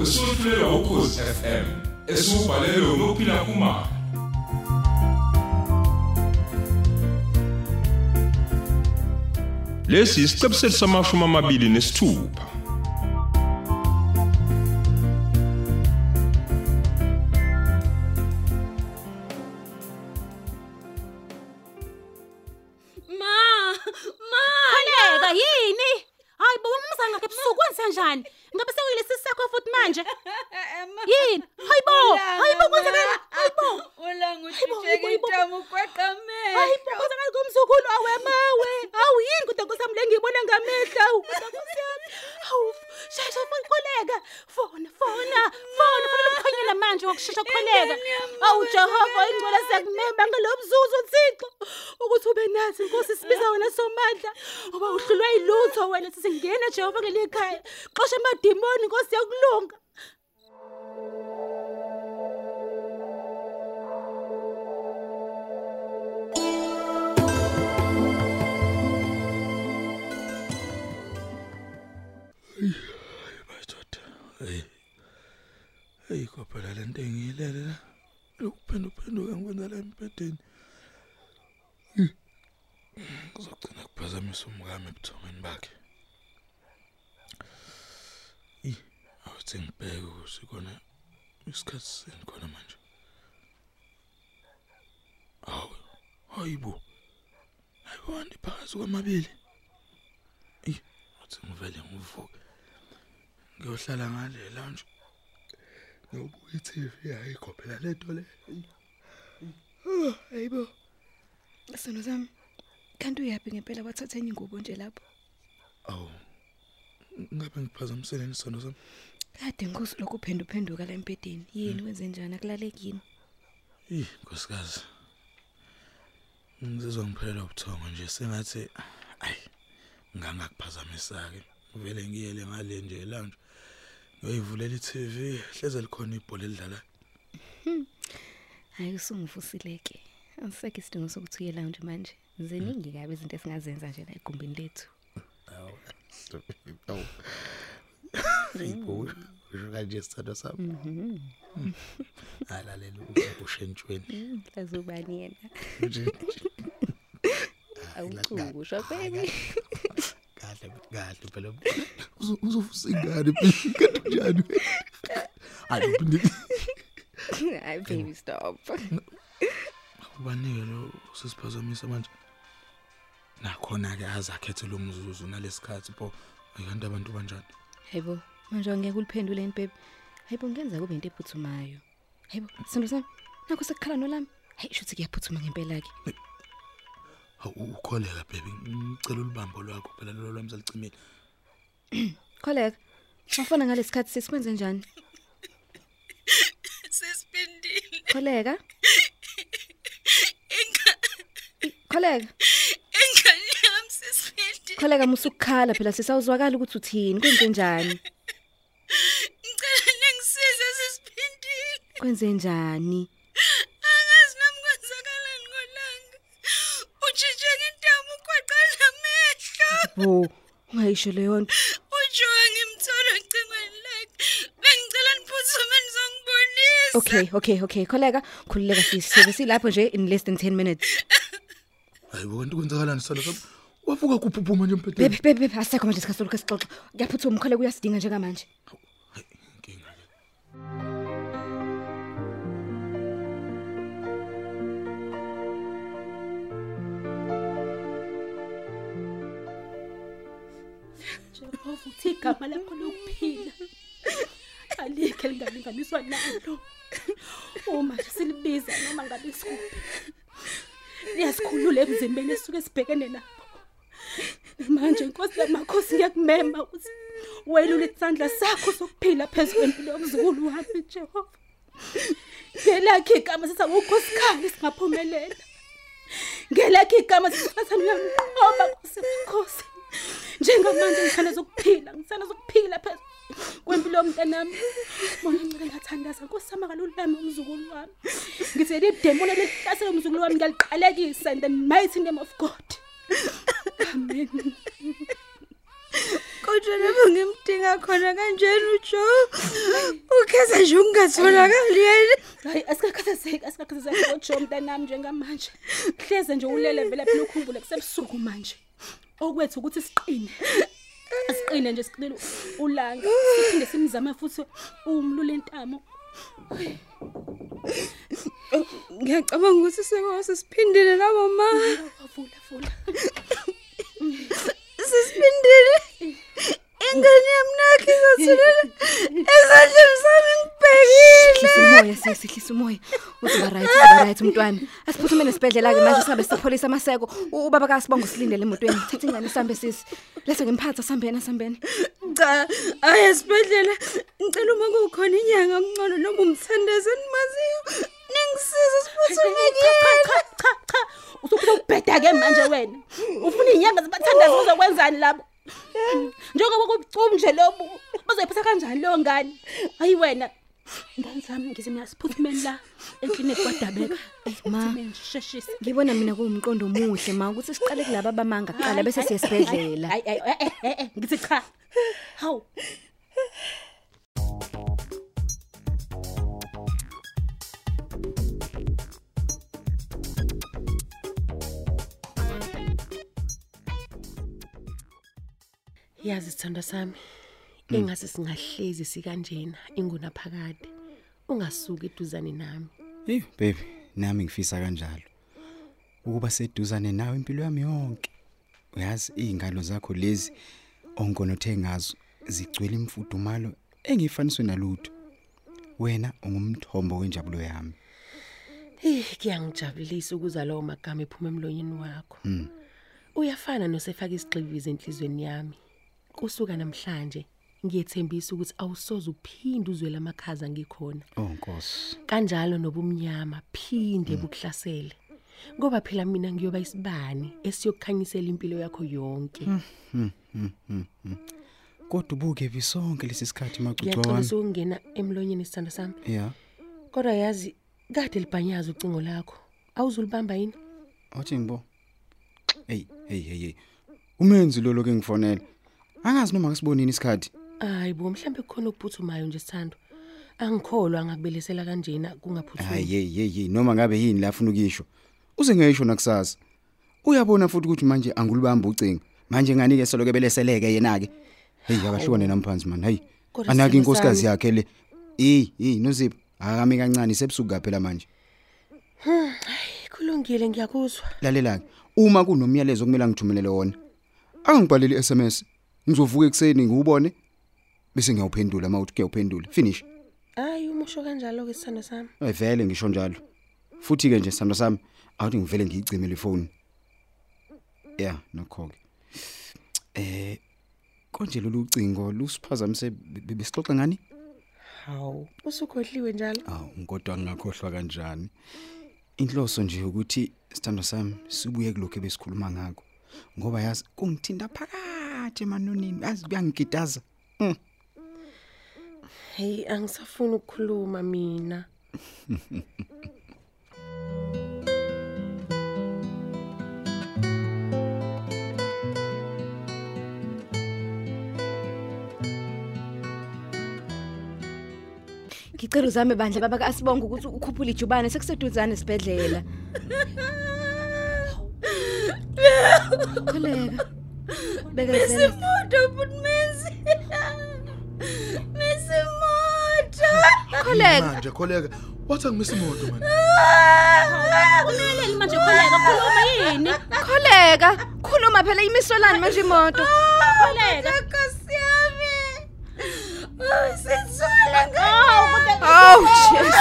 ozicawuca wesufulelwa ukhozi FM esubhalelwe ngophila kumama lesi isiqebu sethu samashumi amabili nesithupha. Uhlulwa yilutho wena sisingena Jehova ngelikhaya. Xosha amadimoni inkosi yakulunga. madoda hey hey kophela lento engiyilele la lokuphenduka phenduka ngikwenza la empedeni kuphazamisa umkami ebuthongweni bakhe i awuthi ngibheke ukuthi khona isikhathi seni khona manje awu hayibo hayibo andiphakathi kwamabili i uthi ngivele ngivuke ngiyohlala ngale lounge ngiyobuka i-TV ayikho phela lento le Ah, hayibo Sono sami. Kanti uyapi ngempela wathatha enye ingubo nje lapho? awu ngabe ngiphazamisele isono sami Kade ngikusi lokhu phenduphenduka la empedeni. Yini wenze njani akulaleki yini? ih nkosikazi ngizizwa ngiphelelwa ubuthongo nje sengathi ayi ngangakuphazamisa-ke vele ngiyele ngale nje lounge ngiyoyivulela i-TV hleze likhona ibhola elidlalayo Hayi usungivusileke. Asisekho isidingo sokuthi uye lounge manje. Ziningi kabi izinto esingazenza nje la egumbini lethu. awu usho kanje sithando sami? Alalela ubushentshweni Lazubani yena? nje Awukusho baby. kahle. kahle. Phela. Uzovusa ingane kanti njani? Hayi uphinde Hayi baby stop. ubanike lo sisiphazamisa manje. Nakhona ke azakhethe lo mzuzu nalesikhathi pho ayikanti abantu banjani Hayibo, manje angeke uliphendule yini baby? Hayibo ngenza kube into ephuthumayo. Hayibo, sendo sami. Nakho sekukhala nolami. Hayi shuthi kuyaphuthuma ngempela ke. Hawu, ukholeka baby ngicela ulibambo lwakho phela lolo lwami salicimile Kholeka. Ngifuna ngalesikhathi sesikwenze njani? Sesiphendile. Kholeka. Kholeka. Engane yami sesiphendile. Kholeka musukukhala phela sisawuzwakala ukuthi uthini kwenze njani? Ngicela ningisize sesiphendile. Kwenze njani? Angazi nami kwenzakalani ngolanga. Utshitsheke intamu uqwaqala amehlo. Bo, ungayisho leyo nto. Ujoka ngimthola ecingweni lakhe. Bengicela niphuthume nizongibonisa. Okay, okay, okay. Kholeka, khululeka sisibe silapho nje in less than 10 minutes. hayibo kanti kwenzakalani sithando sami wavuka kuphuphuma nje empedeni Baby, baby, baby, asekho manje isikhathi lokho sixoxa. Ngiyaphuthuma ukholeka uyasidinga njengamanje. hayi inkinga ke Jehova uthi igama lakho lokuphila. Alikho elingalinganiswa nalo. Uma nje silibiza noma ngabe sikuphi. Liyasikhulula emzimbeni esuke sibhekene nabo. Manje inkosi yamakhosi ngiyakumema ukuthi welule isandla sakho sokuphila phezulu kwempilo yomzukulu wami Jehova. Ngelakhe igama sisawukhosikhali singaphumelela. Ngelakhe igama sisathatha uyamqoba kusikhosi. Njengamanje ngikhana zokuphila, ngisana zokuphila phezulu kwempilo yomntanami. Bona ngicela ngathandaza Nkosi yami akalulame umzukulu wami. Ngithi le demon lehlasela umzukulu wami ngiyaliqalekisa in the mighty name of God. Amen. emhlabeni Kodwa lapho ngimdinga khona kanjani uJo? Ukhetha nje ungatholakali yena. hayi asikakhathazeki asikakhathazeki ojo mntanami njengamanje hleze nje ulele vele phela ukhumbule kusebusuku manje okwethu ukuthi siqine asiqine nje siqine ulanga siphinde simzame futhi umlule intamo Ngiyacabanga ukuthi sekwase siphindile labo ma. avula vula Sisiphindile. Ingane yami nakho izothulela ezandleni zami ngibhekile. Hlisa umoya sesihlisa umoya. Uzoba right, uzoba right umntwana. Asiphuthume nesibhedlela ke manje singabe sipholisa amaseko. U- Ubaba kasibonga usilindele emotweni. Thatha ingane sambe sisi. Lethe ngemphatha sambeni sambeni. Cha, aya sibedlela. Ngicela uma kukhona inyanga omncane noma umthandazo endimaziyo. Ningisize siphuthume cha cha cha usufuna ukubheda ke manje wena ufuna inyanga zibathandaza uzokwenzani labo njengoba kubucumu nje lobu bazoyiphatha kanjani leyo ngane hayi wena ngani zami ngizimya siphuthumeni la eklinikhi kwadabeka Ma. sheshisa Ngibona mina kuwumqondo omuhle ma ukuthi siqale kulabo abamanga kuqala bese siya esibhedlela. hayi hayi eh eh eh ngithi cha hawu yazi sithanda sami engase singahlezi sikanjena inguna phakade ungasuki eduzane nami Hey baby, nami ngifisa kanjalo. Ukuba seduzane nawe impilo yami yonke. Uyazi izingalo zakho lezi onkonothe ngazo zigcwele imfudumalo engifaniswe nalutho. Wena ungumthombo wenjabulo yami. Eh kuyangijabulisa ukuzwa lawo magama ephuma emlonyeni wakho uyafana nosefaka isigxivizo enhlizweni yami kusuka namhlanje ngiyethembisa ukuthi awusoze uphinde uzwe lamakhaza ngikhona Oh Nkosi. kanjalo nobumnyama phinde bukuhlasele ngoba phela mina ngiyoba isibani esiyokukhanyisela impilo yakho yonke Kodwa ubuke bisonke lesi sikhathi macuco wami. ngiyacebisa ukungena emlonyeni sithanda sami Yeah. kodwa yazi kade libhanyaza ucingo lakho awuzulibamba yini Othi ngibo. Hey, hey, hey, hey. Umenzi lo lokho engifonela. Angazi noma ngisibonini isikhathi. hayi bo mhlambe kukhona okuphuthumayo nje sithando angikholwa ngakubelisela kanjena kungaphuthumi Hayi hey hey hey noma ngabe yini la ufuna ukisho. Uze ngeyisho nakusasa. Uyabona futhi ukuthi manje angulibamba ucingo. Manje ngani ke soloke beleseleke yena ke. Hey akahlukane namphansi man. Anaki sithando inkosikazi yakhe le. Eh, eh nozipho. Akami kancane sebusuku phela manje. kulungile ngiyakuzwa Lalela ke. Uma kunomyalezo okumele ngithumelele wona. Angibhaleli SMS. Ngizovuka ekseni ngiwubone bese ngiyawuphendula mawuthi kuyawuphendula. Finish. hayi umusho kanjalo ke sithando sami Eh vele ngisho njalo. Futhi ke nje sithando sami awuthi ngivele ngiyicimele ifoni. Yeah, nokho ke. Eh konje lolu cingo lusiphazamise be- be- besixoxa ngani? hawu usukhohliwe njalo Aw, ngodwa ngingakhohlwa kanjani. Inhloso nje ukuthi sithando sami sibuye kulokho ebesikhuluma ngakho. Ngoba yazi kungithinta phakathi emanonini, yazi kuyangigidaza. hey angisafuni ukukhuluma mina Ngicela uzame bandle baba kasibonga ukuthi ukhuphule ijubane sekuseduzane esibhedlela. Kholeka. Bekezela. Moto butmenzi. Misimoto. Kholeka. manje kholeka wathi angimisa imoto man Uneleli manje kholeka khuluma yini Kholeka. Khuluma phela imisolani manje imoto. kholeka Nkosi yami. Oh, sithola kodwa Aw Jesus.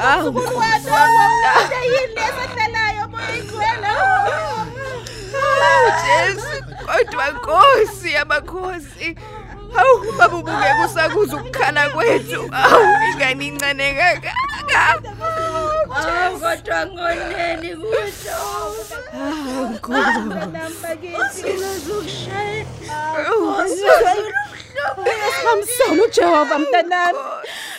Aw. kodwa yini lesahlelayo boyigcwele Aw Jesu. Kodwa Nkosi yamakhosi. Hawu baba ubuke kusakuza ukukhala kwethu. Aw ingane incane kangaka. Oh, kodwa ngoneni kusho. Aw Nkosi. Namba kithi uzokushaya. Hamsana uJehova mntanami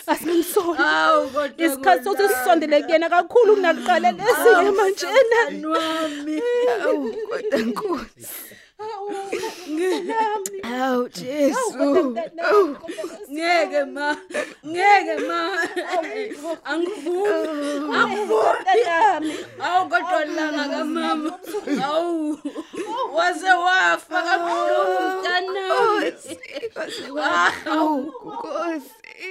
kodwa isikhathi sokuthi sisondele kuyena kakhulu kunakuqala lesike manje ena wami. Awu kodwa Nkosi. Awu Jesu. Ngeke ma. Ngeke ma. Angivumi. Angivumi. Awu kodwa langa kamama. Awu. Waze wafa kakhulu mntana. Awu Nkosi. Hey.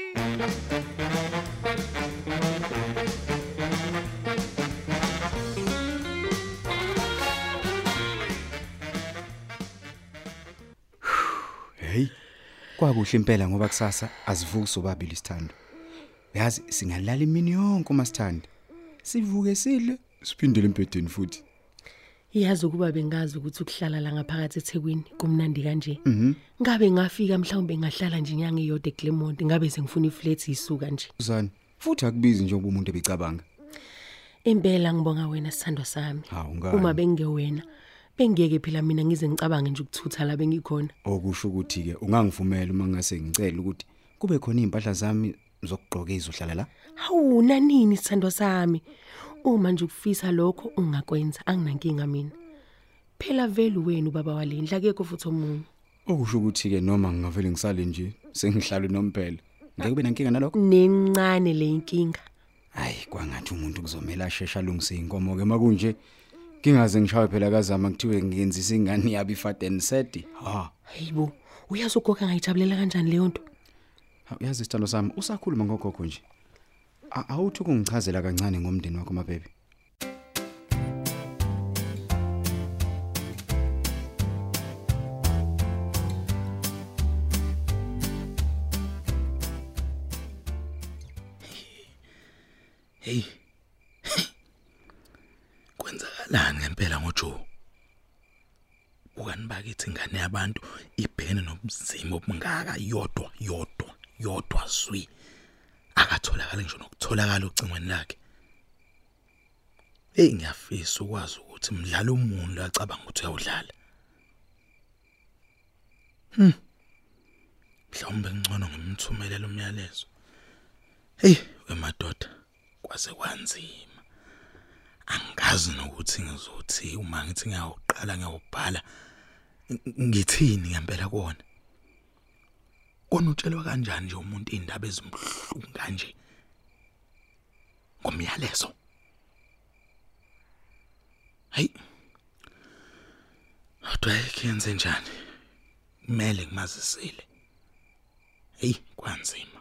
Kwakuhle impela ngoba kusasa asivuki sobabili isithando. Yazi singalala imini yonke uma sithanda. Sivuke sidle siphindele empedeni futhi. Iyazi ukuba bengazi ukuthi ukuhlala la ngaphakathi eThekwini kumnandi kanje. Mhm. Ngabe ngafika mhlawumbe ngahlala nje inyanga iyodwa eClermont ngabe sengifuna iflat isuka nje. Uzani? Futhi akubizi njengoba umuntu ebicabanga. Impela ngibonga wena sithandwa sami. Hawu ngani? Uma bengewena bengiyeke phela mina ngize ngicabange nje ukuthutha la bengikhona. Okusho ukuthi ke ungangivumela uma ngase ngicela ukuthi kube khona impahla zami zokugqoka izohlala la. Hawu nanini sithandwa sami. Uma nje ukufisa lokho ungakwenza anginankinga mina. Phela vele wena ubaba walendla akekho futhi omunye. Okusho ukuthi ke noma ngingavele ngisale nje sengihlala nomphela. Ngeke kube nenkinga nalokho. Nencane le inkinga. Hayi kwangathi umuntu kuzomela ashesha alungise inkomo ke makunje kingaze ngishawe phela kazama kuthiwe ngiyenzisa ingane yabi faden set. Ha. Hayibo, uyazi ugoga ngayijabulela kanjani leyo nto? Ha, Yazi isithando sami usakhuluma ngogogo nje. A- Awuthi kungichazela kancane ngomndeni wakho mabebe. Hey. Kwenzakalani ngempela ngoJoe? Ukani bakithi ingane yabantu ibhekene nobuzima obungaka yodwa yodwa swi. Akatholakala ngisho nokutholakala ucingweni lakhe. Hey ngiyafisa ukwazi ukuthi mdlalo umuni lo acabanga ukuthi uyawudlala. Hm. Mhlawumbe ngcono ngimthumelele umyalezo. Hey, wemadoda kwase kwanzima. Angazi nokuthi ngizothi uma ngithi ngiyawuqala ngiyawubhala ng- ngithini ngempela kuona. Kona utshelwa kanjani nje umuntu indaba ezimhlungu kanje? Ngomyalezo. Hey. Kodwa yenze njani? Kumele ngimazisile. Hey, kwanzima.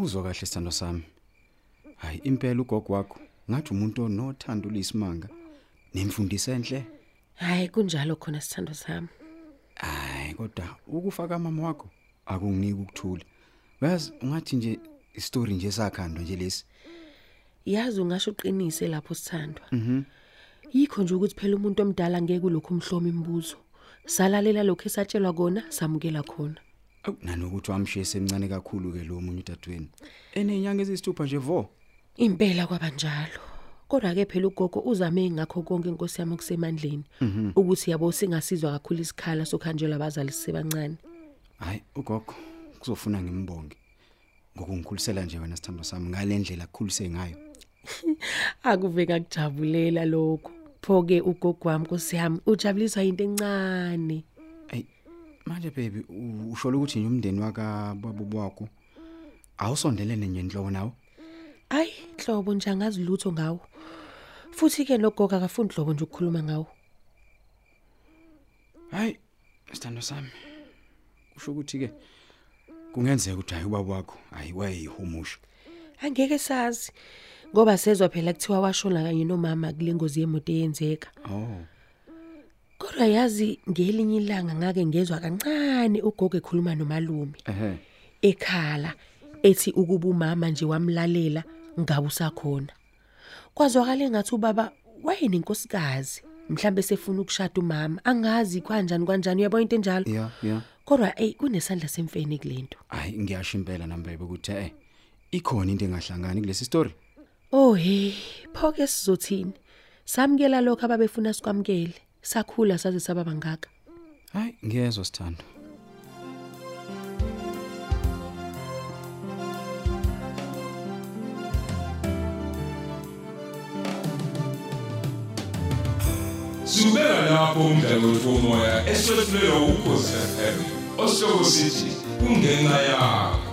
Ngikuzwa kahle sithando sami. Hayi impela ugogo wakho ngathi umuntu onothando lisimanga nemfundiso enhle. Hayi kunjalo khona sithando sami. Hayi kodwa ukufaka mama wakho akunginiki ukuthula. Uyazi ungathi nje istory nje sakhandwa nje lesi. Yazi ungasho uqinise lapho sithandwa. Mhm. Yikho nje ukuthi phela umuntu omdala ngeke kulokho umhlomo imibuzo. Salalela lokho esatshelwa kona, samukela khona. Awu nanokuthi wamshiye semncane kakhulu ke lo munye udadweni. Enenyanga ezisithupha nje vo. Impela kwabanjalo. Kodwa ke phela ugogo uzame ngakho konke inkosi yami kusemandleni ukuthi yabo singasizwa kakhulu isikhala sokhanjelwa abazali sisebancane. Hayi ugogo kuzofuna ngimbonge. Ngokungikhulisela nje wena sithando sami ngalendlela akukhulise ngayo. Akuve ngakujabulela lokho. Pho-ke ugogo wami nkosi yami ujabuliswa into encane. Ey manje baby u- usho ukuthi nje umndeni waka babo wakho awusondelene nje enhloko nawo. Ayi, hlobo nje angazi lutho ngawo. Futhi ke nogogo akafundi hlobo nje ukukhuluma ngawo. Hayi sithando sami. Usho ukuthi ke kungenzeka ukuthi hayi ubaba wakho hayi wayeyihumusha. Angeke sazi ngoba sezwa phela kuthiwa washona kanye nomama kule ngozi yemoto eyenzeka. Oh. Kodwa yazi ngelinye ilanga ngake ngezwa kancane ugogo ekhuluma nomalume Ehhe. ekhala ethi ukuba umama nje wamlalela ngabe usakhona. Kwazwakala engathi ubaba wayenenkosikazi mhlambe sefuna ukushada umama angazi kanjani kanjani uyabona into enjalo Yeah, yeah. kodwa ey kunesandla semfene kulento Hayi ngiyasho impela nami baby ukuthi eh ikhona into engahlangani kulesi story. Oh hey, phoke sizothini? Samkela lokho ababefuna sikwamkele. Sakhula saze saba bangaka. hayi ngiyezwa sithando Subeka lapho umdlalo womoya eswetshulelwa ukhozi FM. Osihloko sithi kungenxa yakho.